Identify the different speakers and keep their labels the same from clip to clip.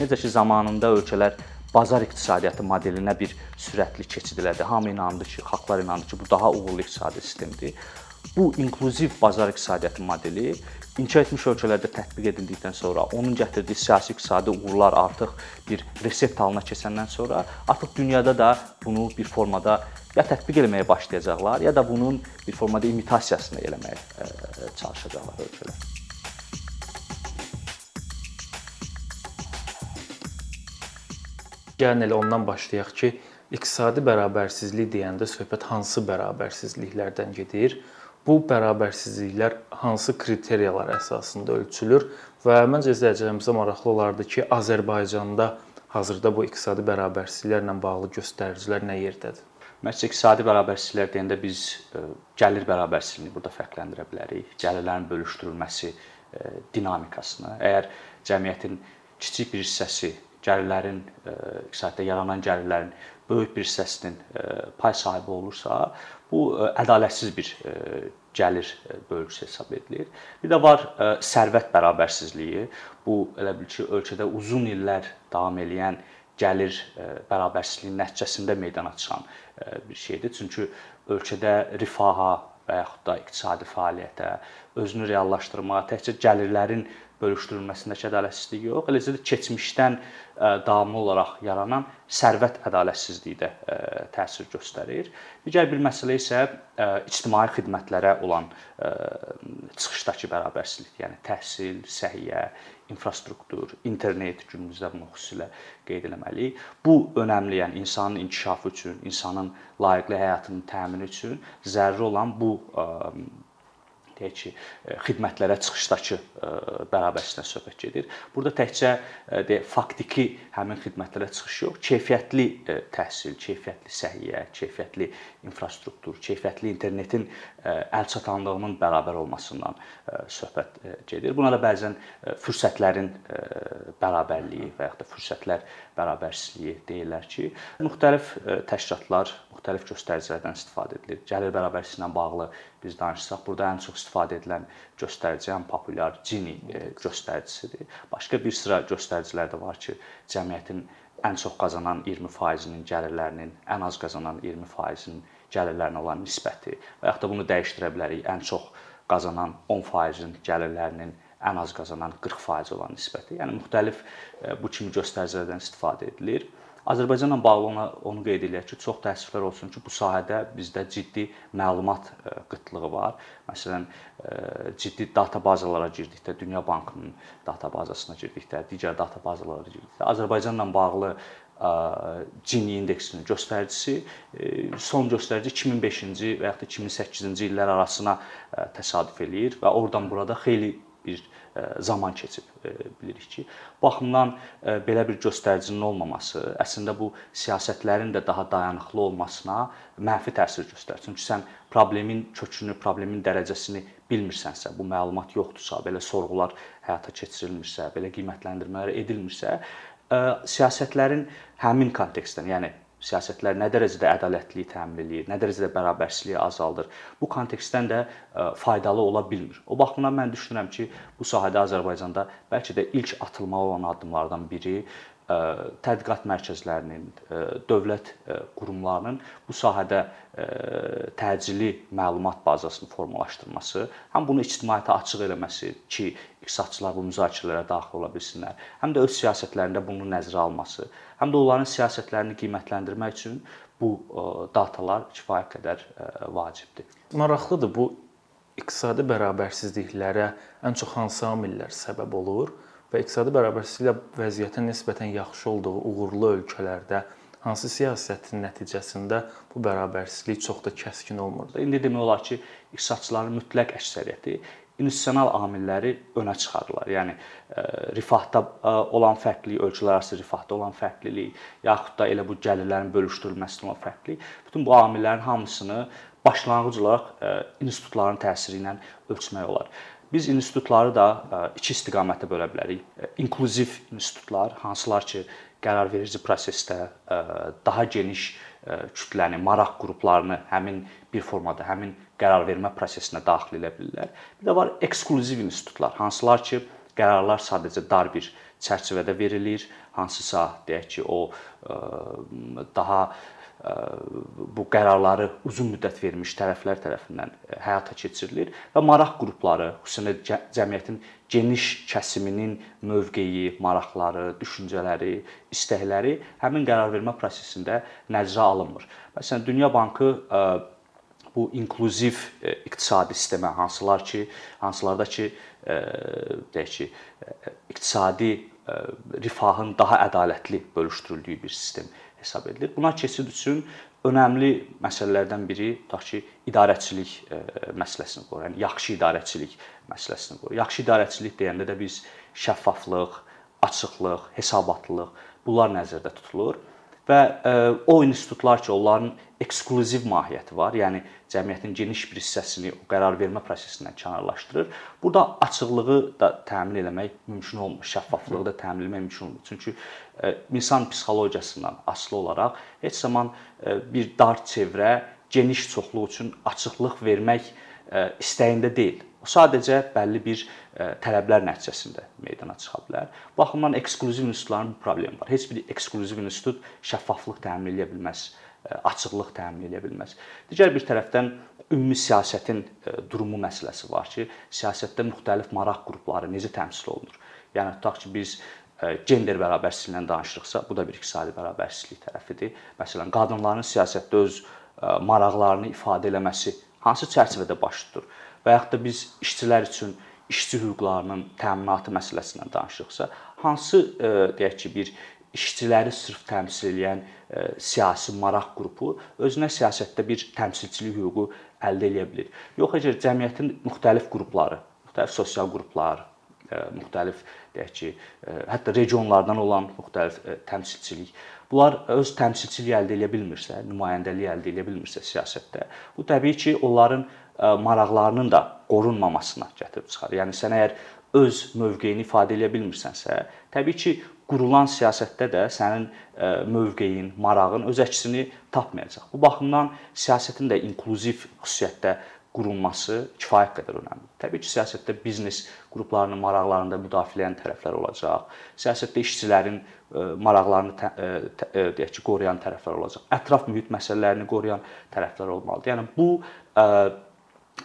Speaker 1: Necə ki zamanında ölkələr bazar iqtisadiyyatı modelinə bir sürətli keçid elədi. Hamı inandı ki, xalqlar inandı ki, bu daha uğurlu iqtisadi sistemdir. Bu inklüziv bazar iqtisadiyyatı modeli inkişaf etmiş ölkələrdə tətbiq edildikdən sonra, onun gətirdiyi siyasi iqtisadi uğurlar artıq bir resept halına keçəndən sonra artıq dünyada da bunu bir formada ya tətbiq etməyə başlayacaqlar, ya da bunun bir formada imitasiyasını eləməyə çalışacaqlar ölkələr.
Speaker 2: Gəlin elə ondan başlayaq ki, iqtisadi bərabərsizlik deyəndə söhbət hansı bərabərsizliklərdən gedir? Bu bərabərsizliklər hansı kriteriyalar əsasında ölçülür və məncə izləyicilərimizə maraqlı olardı ki, Azərbaycanda hazırda bu iqtisadi bərabərsizliklərlə bağlı göstəricilər nə yerdədir?
Speaker 1: Məncə iqtisadi bərabərsizliklər deyəndə biz e, gəlir bərabərsizliyini burada fərqləndirə bilərik. Gəlirlərin bölüşdürülməsi e, dinamikasını. Əgər cəmiyyətin kiçik bir hissəsi gəlirlərin e, iqtisadda yaranan gəlirlərin böyük bir hissəsinin e, pay sahibi olursa, bu e, ədalətsiz bir gəlir bölgüsü hesab edilir. Bir də var sərvət bərabərsizliyi. Bu elə bil ki, ölkədə uzun illər davam edən gəlir bərabərsizliyinin nəticəsində meydana çıxan bir şeydir. Çünki ölkədə rifaha və yaxud da iqtisadi fəaliyyətə, özünü reallaşdırmağa təkcə gəlirlərin bölüşdürülməsindəki ədalətsizlik yox, eləcə də keçmişdən davamlı olaraq yaranan sərvət ədalətsizliyi də təsir göstərir. Digər bir məsələ isə ictimai xidmətlərə olan çıxışdakı bərabərsizlikdir. Yəni təhsil, səhiyyə, infrastruktur, internet günümüzdə bunu xüsusilə qeyd etməliyik. Bu önəmli, yəni insanın inkişafı üçün, insanın layiqli həyatının təmini üçün zəruri olan bu deyək ki, e, xidmətlərə çıxışdakı e, bərabərsizlikdən söhbət gedir. Burada təkcə e, deyək faktiki həmin xidmətlərə çıxış yox, keyfiyyətli təhsil, keyfiyyətli səhiyyə, keyfiyyətli infrastruktur, keyfiyyətli internetin əlçatanlığının bərabər olmasından söhbət gedir. Buna da bəzən fürsətlərin bərabərliyi və yaxud da fürsətlər bərabərsizliyi deyirlər ki, müxtəlif təşkilatlar müxtəlif göstəricilərdən istifadə edilir. Gəlir bərabərsizliyi ilə bağlı biz danışsaq, burada ən çox istifadə edilən göstərici ən populyar Gini göstəricisidir. Başqa bir sıra göstəricilər də var ki, cəmiyyətin ən çox qazanan 20%-nin gəlirlərinin ən az qazanan 20%-nin gəlirlərinə olan nisbəti və yaxud da bunu dəyişdirə bilərik. Ən çox qazanan 10%-in gəlirlərinin ən az qazanan 40% olan nisbəti. Yəni müxtəlif e, bu kimi göstəricilərdən istifadə edilir. Azərbaycanla bağlı ona onu qeyd eləyək ki, çox təəssüflər olsun ki, bu sahədə bizdə ciddi məlumat e, qıtlığı var. Məsələn, e, ciddi data bazalara girdikdə, Dünya Bankının data bazasına girdikdə, digər data bazalara girdikdə Azərbaycanla bağlı Gini indeksinin göstəricisi son göstərici 2005-ci və yaxud da 2008-ci illər arasına təsadüf eləyir və oradan burada xeyli bir zaman keçib bilirik ki, baxımdan belə bir göstəricinin olmaması əslində bu siyasətlərin də daha dayanıqlı olmasına mənfi təsir göstərir. Çünki sən problemin kökünü, problemin dərəcəsini bilmirsənsə, bu məlumat yoxdursa, belə sorğular həyata keçirilmirsə, belə qiymətləndirmələr edilmirsə, siyasətlərin həmin kontekstdən, yəni siyasətlər nə dərəcədə ədalətliliyi təmin eləyir, nə dərəcədə bərabərsizliyi azaldır. Bu kontekstdən də faydalı ola bilmir. O baxımdan mən düşünürəm ki, bu sahədə Azərbaycanda bəlkə də ilk atılmalı olan addımlardan biri tədqiqat mərkəzlərinin, dövlət qurumlarının bu sahədə təcili məlumat bazasını formalaşdırması, həm bunu ictimaiyyətə açıq eləməsi ki, iqtisadçılar bu müzakirələrə daxil ola bilsinlər, həm də öz siyasətlərində bunu nəzərə alması, həm də onların siyasətlərini qiymətləndirmək üçün bu datalar kifayət qədər vacibdir.
Speaker 2: Maraqlıdır bu iqtisadi bərabərsizliklərə ən çox hansı amillər səbəb olur? Və iqtisadi bərabərsizliklə vəziyyətin nisbətən yaxşı olduğu uğurlu ölkələrdə hansı siyasətin nəticəsində bu bərabərsizlik çox da kəskin olmur.
Speaker 1: İndi demək olar ki, iqtisadçıların mütləq əksəriyyəti institusional amilləri önə çıxarırlar. Yəni e, rifahda e, olan fərqlilik, ölkələr arası rifahda olan fərqlilik, yaxud da elə bu gəlirlərin bölüşdürülməsində olan fərqlilik, bütün bu amillərin hamısını başlanğıc olaraq e, institutların təsiri ilə ölçmək olar. Biz institutları da e, iki istiqamətə bölə bilərik. E, inklüziv institutlar, hansılar ki, qərarverici prosesdə e, daha geniş kütləni, maraq qruplarını həmin bir formada, həmin qərarvermə prosesinə daxil edə bilirlər. Bir də var ekskluziv institutlar, hansılar ki, qərarlar sadəcə dar bir çərçivədə verilir, hansısa deyək ki, o daha bu qərarları uzun müddət vermiş tərəflər tərəfindən həyata keçirilir və maraq qrupları, xüsusən cəmiyyətin geniş kəsiminin mövqeyi, maraqları, düşüncələri, istəkləri həmin qərarvermə prosesində nəzərə alınmır. Məsələn, Dünya Bankı bu inklüziv iqtisadi sistemə hansılar ki, hansılarda ki, deyək ki, iqtisadi rifahın daha ədalətli bölüşdürüldüyü bir sistem hesab edilir. Buna keçid üçün önəmli məsələlərdən biri tutaq ki, idarəçilik məsələsini qoyur. Yəni yaxşı idarəçilik məsələsini qoyur. Yaxşı idarəçilik deyəndə də biz şəffaflıq, açıqlıq, hesabatlılıq bunlar nəzərdə tutulur və o institutlar ki, onların eksklüziv mahiyyəti var, yəni cəmiyyətin geniş bir hissəsini o qərar vermə prosesindən kənarlaşdırır. Burada açıqlığı da təmin etmək mümkün olmur, şəffaflığı da təmin etmək mümkün olmur. Çünki insan psixologiyasından asılı olaraq heç zaman bir dar çevrə geniş çoxluq üçün açıqlıq vermək istəyində deyil. O sadəcə bəlli bir tələblər nəticəsində meydana çıxa bilər. Bu baxımdan eksklüziv institutların bu problemi var. Heç bir eksklüziv institut şəffaflıq təmin edə bilməz, açıqlıq təmin edə bilməz. Digər bir tərəfdən ümumi siyasətin durumu məsələsi var ki, siyasətdə müxtəlif maraq qrupları necə təmsil olunur? Yəni tutaq ki, biz gender bərabərsizliyindən danışırıqsa, bu da bir iqtisadi bərabərsizlik tərəfidir. Məsələn, qadınların siyasətdə öz maraqlarını ifadə eləməsi hansı çərçivədə baş tutur? və yaxud da biz işçilər üçün işçi hüquqlarının təminatı məsələsindən danışırıqsa, hansı deyək ki, bir işçiləri sırf təmsil edən siyasi maraq qrupu özünə siyasətdə bir təmsilçilik hüququ əldə edə bilər. Yox, əgər cəmiyyətin müxtəlif qrupları, müxtəlif sosial qruplar, müxtəlif deyək ki, hətta regionlardan olan müxtəlif təmsilçilik bunlar öz təmsilçiliyi əldə edə bilmirsə, nümayəndəliyi əldə edə bilmirsə siyasətdə, bu təbii ki, onların maraqlarının da qorunmamasına gətirib çıxarır. Yəni sən əgər öz mövqeyini ifadə edə bilmirsənsə, təbii ki, qurulan siyasətdə də sənin mövqeyin, marağın öz əksini tapmayacaq. Bu baxımdan siyasətin də inklüziv xüsusiyyətdə qurulması kifayət qədər önəmlidir. Təbii ki, siyasətdə biznes qruplarının maraqlarını da müdafiələyən tərəflər olacaq. Siyasətdə işçilərin maraqlarını deyək ki, qoruyan tərəflər olacaq. Ətraf mühit məsələlərini qoruyan tərəflər olmalıdır. Yəni bu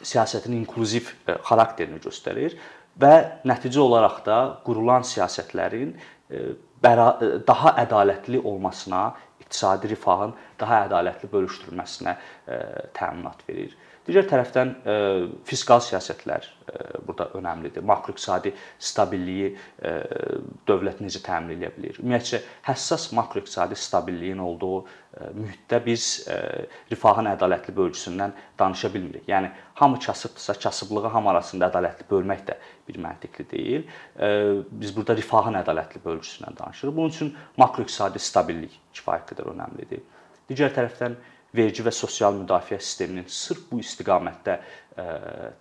Speaker 1: siyasətin inklüziv e, xarakterini göstərir və nəticə olaraq da qurulan siyasətlərin e, e, daha ədalətli olmasına, iqtisadi rifahın daha ədalətli bölüşdürülməsinə təminat verir. Digər tərəfdən e, fiskal siyasətlər e, burada önəmlidir. Makroiqtisadi stabilliyi e, dövlət necə təmin edə bilər? Ümumiyyətcə həssas makroiqtisadi stabilliyin olduğu mühitdə biz rifahın ədalətli bölgüsündən danışa bilmirik. Yəni hamı kasıbdırsa, kasıblığı hamı arasında ədalətli bölmək də bir məntiqli deyil. Biz burada rifahın ədalətli bölgüsündən danışırıq. Bunun üçün makroiqtisadi stabillik kifayət qədər önəmlidir. Digər tərəfdən vergi və sosial müdafiə sisteminin sırf bu istiqamətdə e,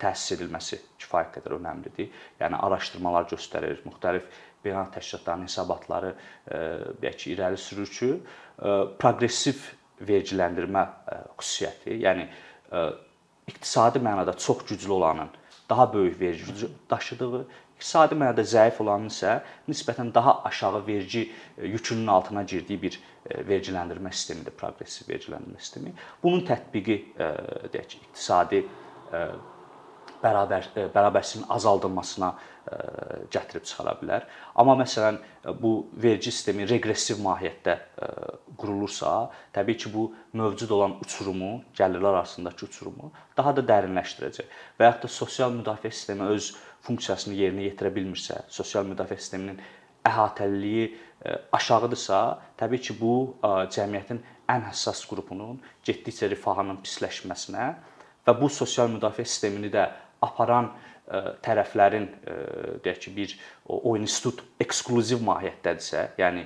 Speaker 1: təsis edilməsi kifayət qədər önəmlidir. Yəni araşdırmalar göstərir, müxtəlif beynəlxalq təşkilatların hesabatları e, deyək ki, irəli sürür ki, e, proqressiv vergiləndirmə xüsusiyyəti, yəni iqtisadi mənada çox güclü olanın daha böyük vergi daşıdığı, iqtisadi mənada zəif olanın isə nisbətən daha aşağı vergi yükünün altına girdiyi bir E, vergiləndirmə sistemidir, proqressiv vergiləndirmə sistemi. Bunun tətbiqi e, deyək ki, iqtisadi e, bərabər bərabərsizliyin azaldılmasına gətirib çıxara bilər. Amma məsələn bu vergi sistemi reqressiv mahiyyətdə qurulursa, təbii ki, bu mövcud olan uçurumu, gəlirlər arasındakı uçurumu daha da dərinləşdirəcək. Və yaxud da sosial müdafiə sistemi öz funksiyasını yerinə yetirə bilmirsə, sosial müdafiə sisteminin əhatəliliyi E, aşağıdırsa, təbii ki, bu e, cəmiyyətin ən həssas qrupunun getdikcə rifahının pisləşməsinə və bu sosial müdafiə sistemini də aparan e, tərəflərin deyək ki, bir o institut eksklüziv mahiyyətdədirsə, yəni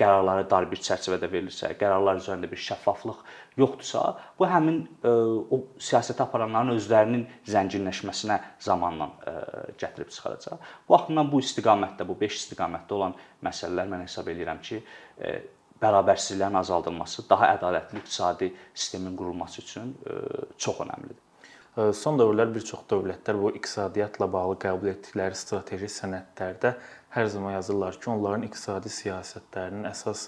Speaker 1: qərarları dar bir çərçivədə verilirsə, qərarlar üzərində bir şəffaflıq yoxdursa, bu həmin e, o siyasəti aparanların özlərinin zənginləşməsinə zamanla e, gətirib çıxaracaq. Bu baxımdan bu istiqamətdə, bu 5 istiqamətdə olan məsələlər mən hesab edirəm ki, e, bərabərsizliklərin azaldılması, daha ədalətli iqtisadi sistemin qurulması üçün çox əhəmilidir.
Speaker 2: Son dövrlər bir çox dövlətlər bu iqtisadiyyatla bağlı qəbul etdikləri strateji sənədlərdə hər zaman yazırlar ki, onların iqtisadi siyasətlərinin əsas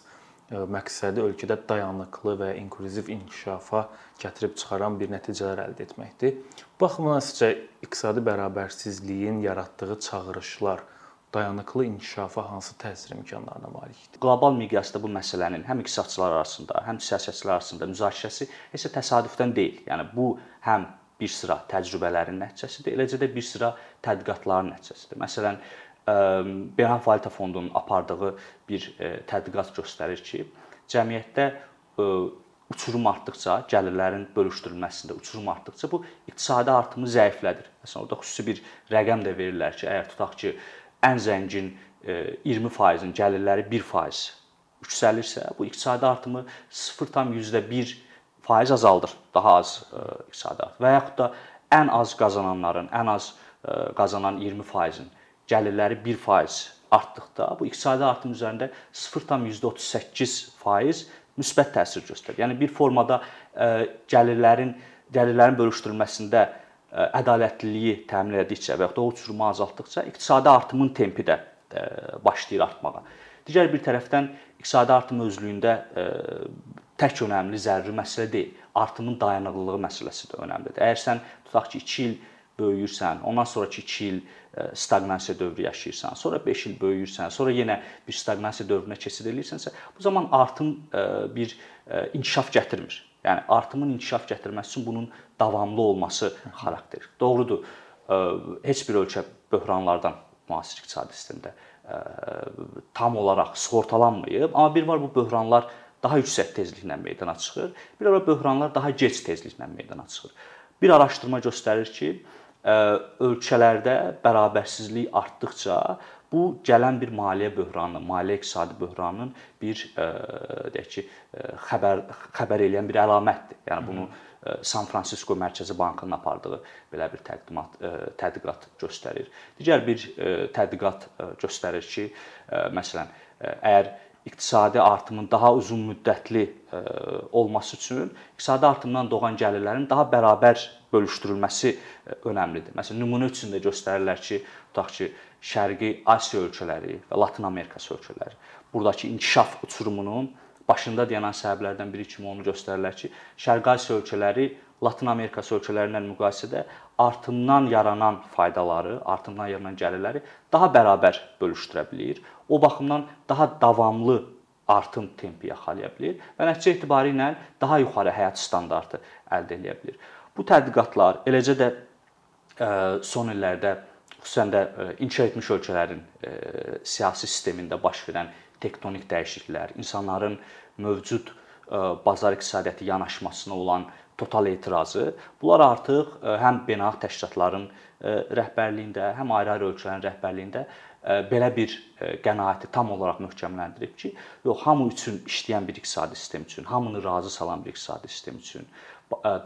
Speaker 2: məqsədi ölkədə dayanıqlı və inklüziv inkişafa gətirib çıxaran bir nəticələr əldə etməkdir. Bu baxımdan sizcə iqtisadi bərabərsizliyin yaratdığı çağırışlar dayanıqlı inkişafa hansı təsir imkanlarına malikdir?
Speaker 1: Qlobal miqyasda bu məsələnin həm iqtisadçılar arasında, həm siyasətçilər arasında müzakirəsi heç də təsadüfdən deyil. Yəni bu həm bir sıra təcrübələrin nəticəsidir, eləcə də bir sıra tədqiqatların nəticəsidir. Məsələn, Beynəlxalq Valyuta Fondunun apardığı bir tədqiqat göstərir ki, cəmiyyətdə uçurum artdıkca, gəlirlərin bölüşdürülməsində uçurum artdıkca bu iqtisadi artımı zəiflədir. Məsələn, orada xüsusi bir rəqəm də verirlər ki, əgər tutaq ki, ən zəngin 20%-in gəlirləri 1% yüksəlirsə, bu iqtisadi artımı 0,1 faiz azaldır. Daha az iqtisadi artım. Və yaxud da ən az qazananların, ən az qazanan 20%-in gəlirləri 1% artdıqda bu iqtisadi artım üzərində 0,38% müsbət təsir göstərir. Yəni bir formada gəlirlərin gəlirlərin bölüşdürülməsində ədalətliliyi təmin etdikcə və ya da uçurumu azaltdıqca iqtisadi artımın tempi də başlayır artmağa. Digər bir tərəfdən iqtisadi artım özlüyündə tək önəmli zəruri məsələ deyil. Artımın dayanıqlılığı məsələsi də önəmlidir. Əgər sən tutaq ki, 2 il böyüyürsən, ondan sonrakı 2 il staqnasiya dövrü yaşayırsan, sonra 5 il böyüyürsən, sonra yenə bir staqnasiya dövrünə keçid edirsənsə, bu zaman artım bir inkişaf gətirmir. Yəni artımın inkişaf gətirməsi üçün bunun davamlı olması xarakter. Doğrudur. Heç bir ölkə böhranlardan müasir iqtisadi sistemdə tam olaraq sığortalanmayıb, amma bir var bu böhranlar daha yüksək tezliklə meydana çıxır. Bir ara böhranlar daha gec tezliklə meydana çıxır. Bir araşdırma göstərir ki, ölkələrdə bərabərsizlik artdıkca bu gələn bir maliyyə böhranı, maliyyə iqtisadi böhranının bir deyək ki, xəbər xəbər eləyən bir əlamətdir. Yəni bunu San Fransisko Mərkəzi Bankının apardığı belə bir təqdimat tədqiqat göstərir. Digər bir tədqiqat göstərir ki, məsələn, əgər iqtisadi artımın daha uzun müddətli e, olması üçün iqtisadi artımdan doğan gəlirlərin daha bərabər bölüşdürülməsi e, önəmlidir. Məsələn, nümunə üçün də göstərirlər ki, tutaq ki, Şərqi Asiya ölkələri və Latın Amerikası ölkələri burdakı inkişaf uçurumunun başında dayanan səbəblərdən biri kimi onu göstərirlər ki, Şərqi Asiya ölkələri Latın Amerikası ölkələri ilə müqayisədə artımdan yaranan faydaları, artımdan yaranan gəlirləri daha bərabər bölüşdürə bilir. O baxımdan daha davamlı artım tempi yaxalaya bilir və nəticə etibarilə daha yuxarı həyat standartı əldə edə bilər. Bu tədqiqatlar eləcə də son illərdə xüsusən də inkişaf etmiş ölkələrin siyasi sistemində baş verən tektonik dəyişikliklər, insanların mövcud bazar iqtisadiyyatı yanaşmasına olan total etirazı. Bunlar artıq e, həm beynəlxalq təşkilatların e, rəhbərliyində, həm ayrı-ayrı ölkələrin rəhbərliyində e, belə bir qənaəti tam olaraq möhkəmləndirib ki, yox, hamı üçün işləyən bir iqtisadi sistem üçün, hamını razı salan bir iqtisadi sistem üçün,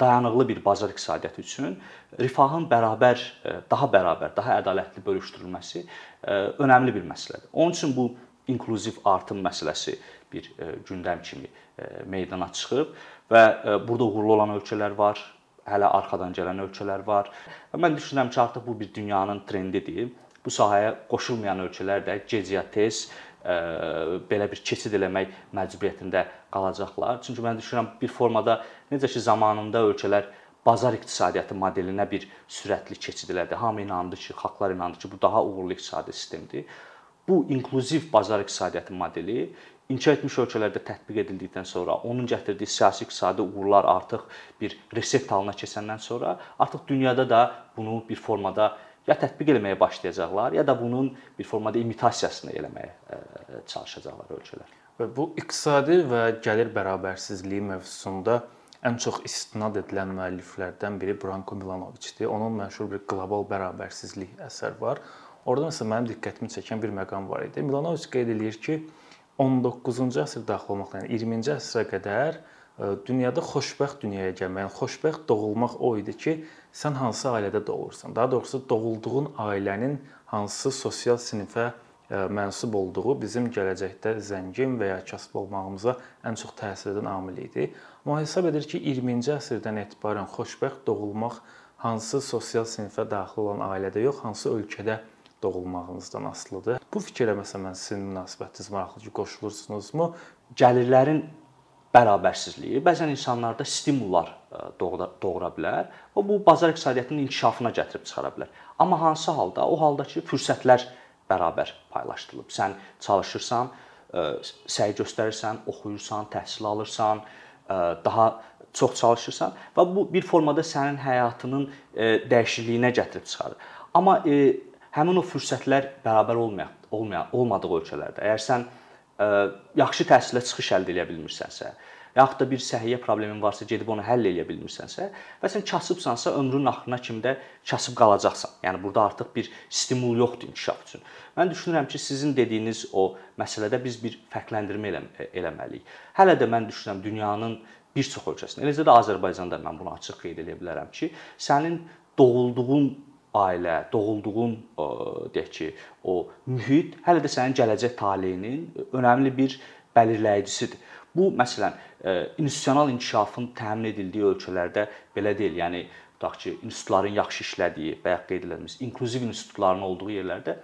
Speaker 1: dayanıqlı bir bazar iqtisadiyyatı üçün rifahın bərabər, daha bərabər, daha ədalətli bölüşdürülməsi önəmli bir məsələdir. Onun üçün bu inklüziv artım məsələsi bir gündəm kimi meydana çıxıb və burada uğurlu olan ölkələr var, hələ arxadan gələn ölkələr var. Mən düşünürəm ki, artıq bu bir dünyanın trendidir. Bu sahəyə qoşulmayan ölkələr də gec ya tez e, belə bir keçid eləmək məcburiyyətində qalacaqlar. Çünki mən düşünürəm bir formada necə ki zamanında ölkələr bazar iqtisadiyyatı modelinə bir sürətli keçid elədi. Hamı inandı ki, xalqlar inandı ki, bu daha uğurlu iqtisadi sistemdir. Bu inklüziv bazar iqtisadiyyatı modeli inkişaf etmiş ölkələrdə tətbiq edildikdən sonra, onun gətirdiyi siyasi iqtisadi uğurlar artıq bir resept halına keçəndən sonra artıq dünyada da bunu bir formada ya tətbiq etməyə başlayacaqlar, ya da bunun bir formada imitasiyasını eləməyə e, çalışacaqlar ölkələr.
Speaker 2: Və bu iqtisadi və gəlir bərabərsizliyi mövzusunda ən çox istinad edilən müəlliflərdən biri Branko Milanoviçdir. Onun məşhur bir qlobal bərabərsizlik əsəri var. Orada məsələn mənim diqqətimi çəkən bir məqam var idi. Milanoviç qeyd eləyir ki, 19-cu əsr daxil olmaqla, yəni 20-ci əsrə qədər dünyada xoşbəxt dünyaya gəlmək, yəni xoşbəxt doğulmaq o idi ki, sən hansı ailədə doğursan. Daha doğrusu doğulduğun ailənin hansı sosial sinifə mənsub olduğu bizim gələcəkdə zəngin və ya kasıb olmağımıza ən çox təsir edən amil idi. Amma hesab edir ki, 20-ci əsrdən etibarən xoşbəxt doğulmaq hansı sosial sinifə daxil olan ailədə yox, hansı ölkədə doğulmağınızdan asılıdır. Bu fikrə məsələn sizin münasibətiniz maraqlı ki, qoşulursunuzmu?
Speaker 1: Gəlirlərin bərabərsizliyi bəzən insanlarda stimullar e, doğura, doğura bilər və bu bazar iqtisadiyyatının inkişafına gətirib çıxara bilər. Amma hansı halda? O halda ki, fürsətlər bərabər paylaşdırılıb. Sən çalışırsan, e, səy göstərirsən, oxuyursan, təhsil alırsan, e, daha çox çalışırsan və bu bir formada sənin həyatının dəyişikliyinə gətirib çıxarır. Amma həmin o fürsətlər bərabər olmayan, olmayan olmadığı ölkələrdə əgər sən yaxşı təhsilə çıxış əldə edə bilmirsənsə, yaxud da bir səhiyyə problemin varsa, gedib onu həll edə bilmirsənsə, və sən kasıbsansa ömrünün axırına kimi də kasıb qalacaqsan. Yəni burada artıq bir stimul yoxdur inkişaf üçün. Mən düşünürəm ki, sizin dediyiniz o məsələdə biz bir fərqləndirmə elə eləməliyik. Hələ də mən düşünürəm dünyanın bir çox ölkəsində, eləcə də Azərbaycanda mən bunu açıq qeyd edə bilərəm ki, sənin doğulduğun ailə, doğulduğun deyək ki, o mühit hələ də sənin gələcək taleyinin önəmli bir belirləyicisidir. Bu məsələn institusional inkişafın təmin edildiyi ölkələrdə belə deyil. Yəni tutaq ki, institutların yaxşı işlədiyi, bayaq qeyd etdiyimiz inklüziv institutların olduğu yerlərdə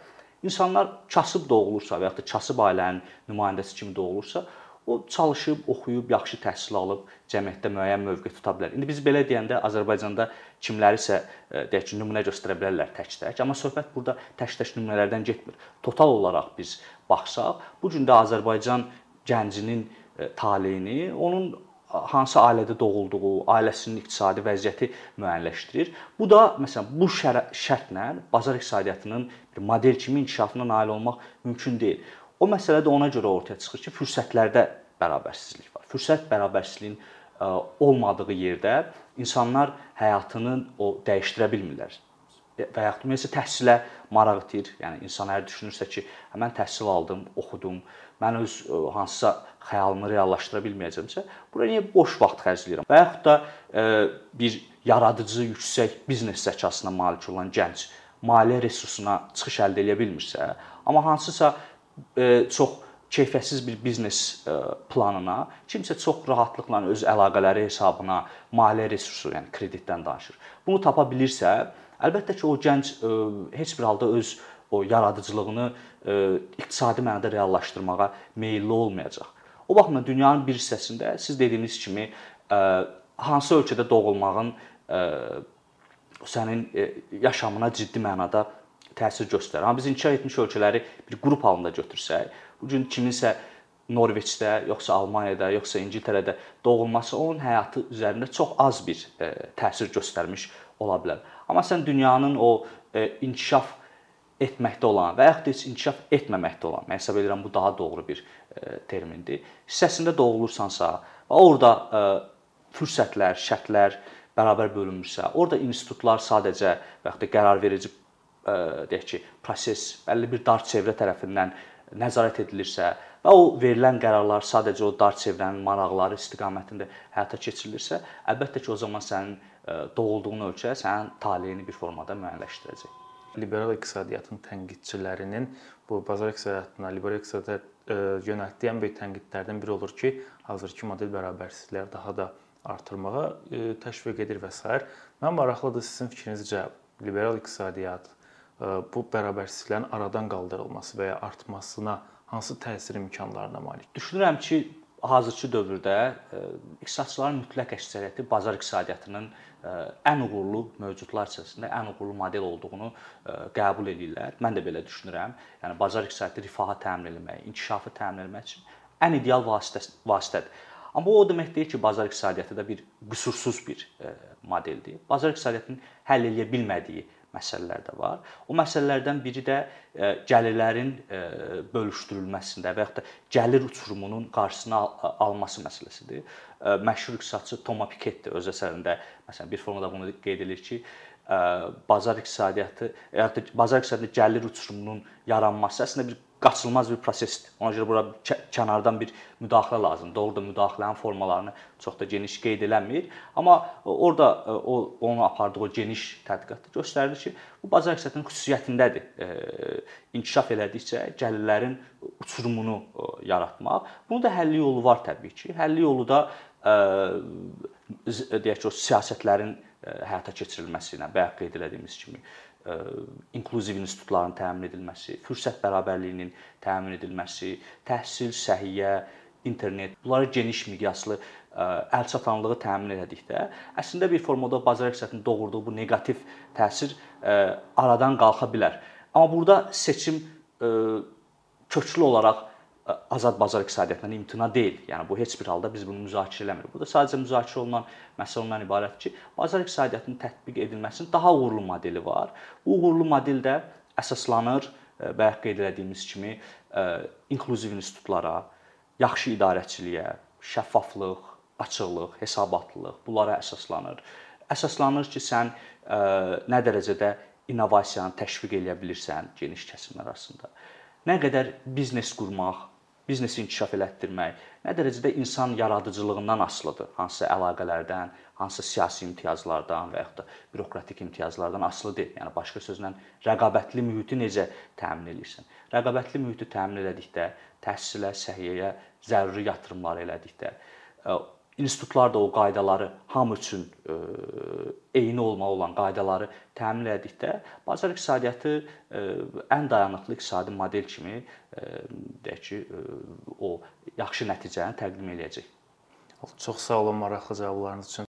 Speaker 1: insanlar kasıb doğulursa və ya da kasıb ailənin nümayəndəsi kimi doğulursa, o çalışıb, oxuyub, yaxşı təhsil alıb cəmiyyətdə müəyyən mövqe tuta bilər. İndi biz belə deyəndə Azərbaycanda kimlərisə e, deyək ki, nümunə göstərə bilərlər tək-tək, amma söhbət burada tək-tək nümunələrdən getmir. Total olaraq biz baxsaq, bu gün də Azərbaycan gəncinin e, taleyini onun hansı ailədə doğulduğu, ailəsinin iqtisadi vəziyyəti müəyyənləşdirir. Bu da məsələn bu şərtlə bazar iqtisadiyyatının bir model kimi inkişafına nail olmaq mümkün deyil. O məsələ də ona görə ortaya çıxır ki, fürsətlərdə bərabərsizlik var. Fürsət bərabərsizliyin e, olmadığı yerdə insanlar həyatını o dəyişdirə bilmirlər. E, və yaxud da məsələn təhsilə maraq itir. Yəni insan hər düşünürsə ki, hə, mən təhsil aldım, oxudum, mən öz e, hansısa xəyalımı reallaşdıra bilməyəcəmsə, bura niyə boş vaxt xərcləyirəm? Və yaxud da bir yaradıcı, yüksək biznes zəkasına malik olan gənc maliyyə resursuna çıxış əldə edə bilmirsə, amma hansısa E, çox keyfiyyətsiz bir biznes e, planına kimsə çox rahatlıqla öz əlaqələri hesabına maliyyə resursu, yəni kreditdən danışır. Bunu tapa bilirsə, əlbəttə ki, o gənc e, heç bir halda öz o yaradıcılığını iqtisadi mənada reallaşdırmağa meylli olmayacaq. O baxımdan dünyanın bir hissəsində siz dediyiniz kimi hansı ölkədə doğulmağın sənin yaşamına ciddi mənada təsir göstərir. Amma biz inkişaf etmiş ölkələri bir qrup halında götürsək, bu gün kiminsə Norveçdə, yoxsa Almaniyada, yoxsa İngiltərədə doğulması onun həyatı üzərində çox az bir e, təsir göstərmiş ola bilər. Amma sən dünyanın o e, inkişaf etməkdə olan və yaxud da heç inkişaf etməməkdə olan, mən hesab edirəm bu daha doğru bir e, termindir. Hissəsində doğulursansa və orada fürsətlər, şərtlər bərabər bölünmüşsə, orada institutlar sadəcə və yaxud da qərarverici deyək ki, proses bəlli bir dar çevrə tərəfindən nəzarət edilirsə və o verilən qərarlar sadəcə o dar çevrənin maraqları istiqamətində həyata keçirilirsə, əlbəttə ki, o zaman sənin doğulduğun ölkə sənin taleyini bir formada müəyyənləşdirəcək.
Speaker 2: Liberal iqtisadiyyatın tənqidçilərinin bu bazar iqtisadiyyatına, liberal iqtisadiyyata yönəltdiyi ən böyük tənqidlərdən biri olur ki, hazırki model bərabərsizlikləri daha da artırmağa təşviq edir və s. Mən maraqlıdır sizin fikriniz cavab. Liberal iqtisadiyyat bu bərabərsizliklərin aradan qaldırılması və ya artmasına hansı təsir imkanlarına malik?
Speaker 1: Düşünürəm ki, hazırki dövrdə iqtisadçıların mütləq əksəriyyəti bazar iqtisadiyyatının ən uğurlu mövcudlar içərisində ən uğurlu model olduğunu qəbul edirlər. Mən də belə düşünürəm. Yəni bazar iqtisadiyyatı rifahı təmin etmək, inkişafı təmin etmək üçün ən ideal vasitə vasitədir. Amma o demək deyil ki, bazar iqtisadiyyatı da bir qüsursuz bir modeldir. Bazar iqtisadiyyatının həll edə bilmədiyi məsələlər də var. O məsələlərdən biri də e, gəlirlərin e, bölüşdürülməsində və yaxud da gəlir uçurumunun qarşısını alması məsələsidir. E, məşhur iqtisadçı Thomas Piketty öz əsərində məsələn bir formada bunu qeyd edir ki, bazar iqtisadiyyatı, ya da bazar iqtisadiyyatında gəlir uçurumunun yaranması əslində bir qaçılmaz bir prosesdir. Ona görə bura kənardan bir müdaxilə lazımdır. Orada müdaxilənin formalarını çox da geniş qeyd eləmir, amma orada o onu apardığı o geniş tədqiqat göstərir ki, bu bazar iqtisadiyyatının xüsusiyyətindədir. İnkişaf elədikcə gəlirlərin uçurumunu yaratmaq. Bunun da həlli yolu var təbii ki. Həlli yolu da deyək ki, o siyasətlərin həyata keçirilməsi ilə bayaq qeyd etdiyimiz kimi inklüziv institutların təmin edilməsi, fürsət bərabərliyinin təmin edilməsi, təhsil, səhiyyə, internet, bunları geniş miqyaslı əlçatanlığı təmin etdikdə, əslində bir formada bazar iqtisadiyyatının doğurduğu bu neqativ təsir aradan qalxa bilər. Amma burada seçim köklü olaraq azad bazar iqtisadiyyatından imtina deyil. Yəni bu heç bir halda biz bunu müzakirə eləmirik. Burada sadəcə müzakirə olunan məsələ ondan ibarətdir ki, bazar iqtisadiyyatının tətbiq edilməsinin daha uğurlu modeli var. Bu uğurlu model də əsaslanır bayaq qeyd etdiyimiz kimi inklüziv institutlara, yaxşı idarəçiliyə, şəffaflıq, açıqlıq, hesabatlılıq bunlara əsaslanır. Əsaslanır ki, sən nə dərəcədə innovasiyanı təşviq edə bilirsən geniş kəsim arasında. Nə qədər biznes qurmaq, biznesi inkişaf elətdirmək nə dərəcədə insan yaradıcılığından asılıdır. Hansısa əlaqələrdən, hansısa siyasi imtiyazlardan və yaxud da bürokratik imtiyazlardan asılı deyil. Yəni başqa sözlə rəqabətli mühiti necə təmin edirsən? Rəqabətli mühiti təmin elədikdə, təhsilə, səhiyyəyə zəruri yatırımlar elədikdə, institutlar da o qaydaları hamı üçün e, eyni olmalı olan qaydaları təmin etdikdə bazar iqtisadiyyatı e, ən dayanıqlı iqtisadi model kimi e, deyək ki, o yaxşı nəticəni təqdim eləyəcək.
Speaker 2: Çox sağ olun maraqlı cavablarınız üçün.